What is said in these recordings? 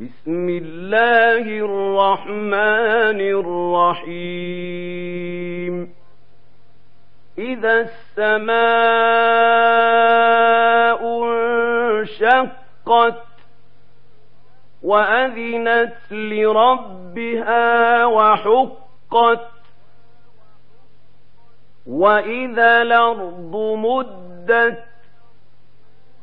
بسم الله الرحمن الرحيم. إذا السماء انشقت وأذنت لربها وحقت وإذا الأرض مدت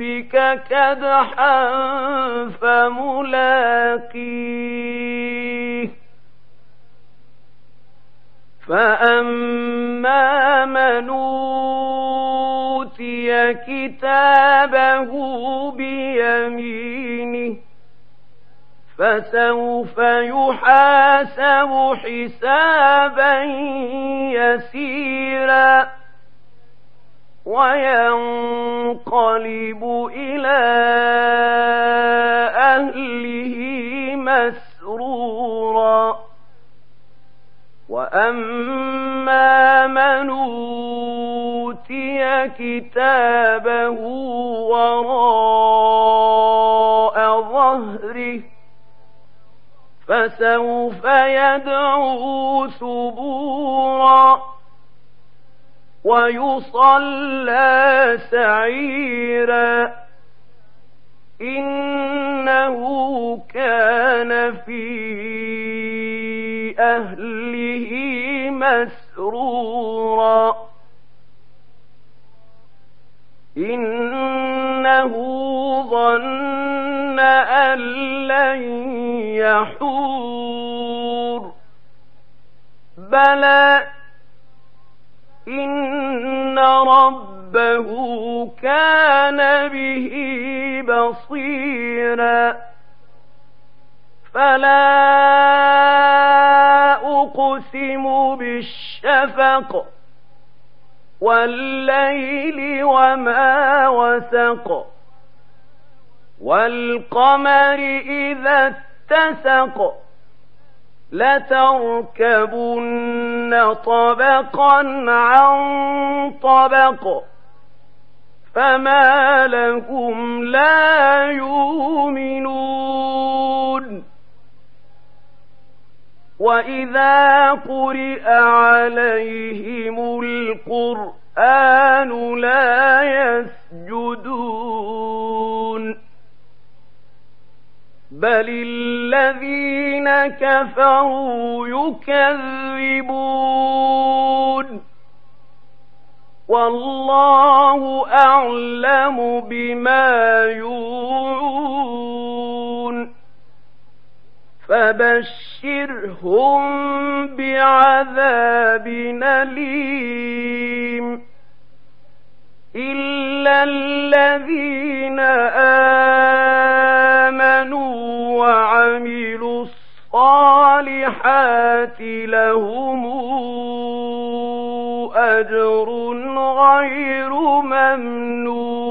ربك كدحا فملاقيه. فأما من أوتي كتابه بيمينه فسوف يحاسب حسابا يسيرا وينقلب إلى أهله مسرورا. وأما من أوتي كتابه وراء ظهره فسوف يدعو ثبورا. ويصلى سعيرا. إنه كان في أهله مسرورا. إنه ظن أن لن يحور. بلى إن ربه كان به بصيرا فلا أقسم بالشفق والليل وما وسق والقمر إذا اتسق لتركبن طبقا عن طبق فما لهم لا يؤمنون. وإذا قرئ عليهم القرآن بل الذين كفروا يكذبون والله أعلم بما يوعون فبشرهم بعذاب أليم الجنة لهم أجر غير ممنون.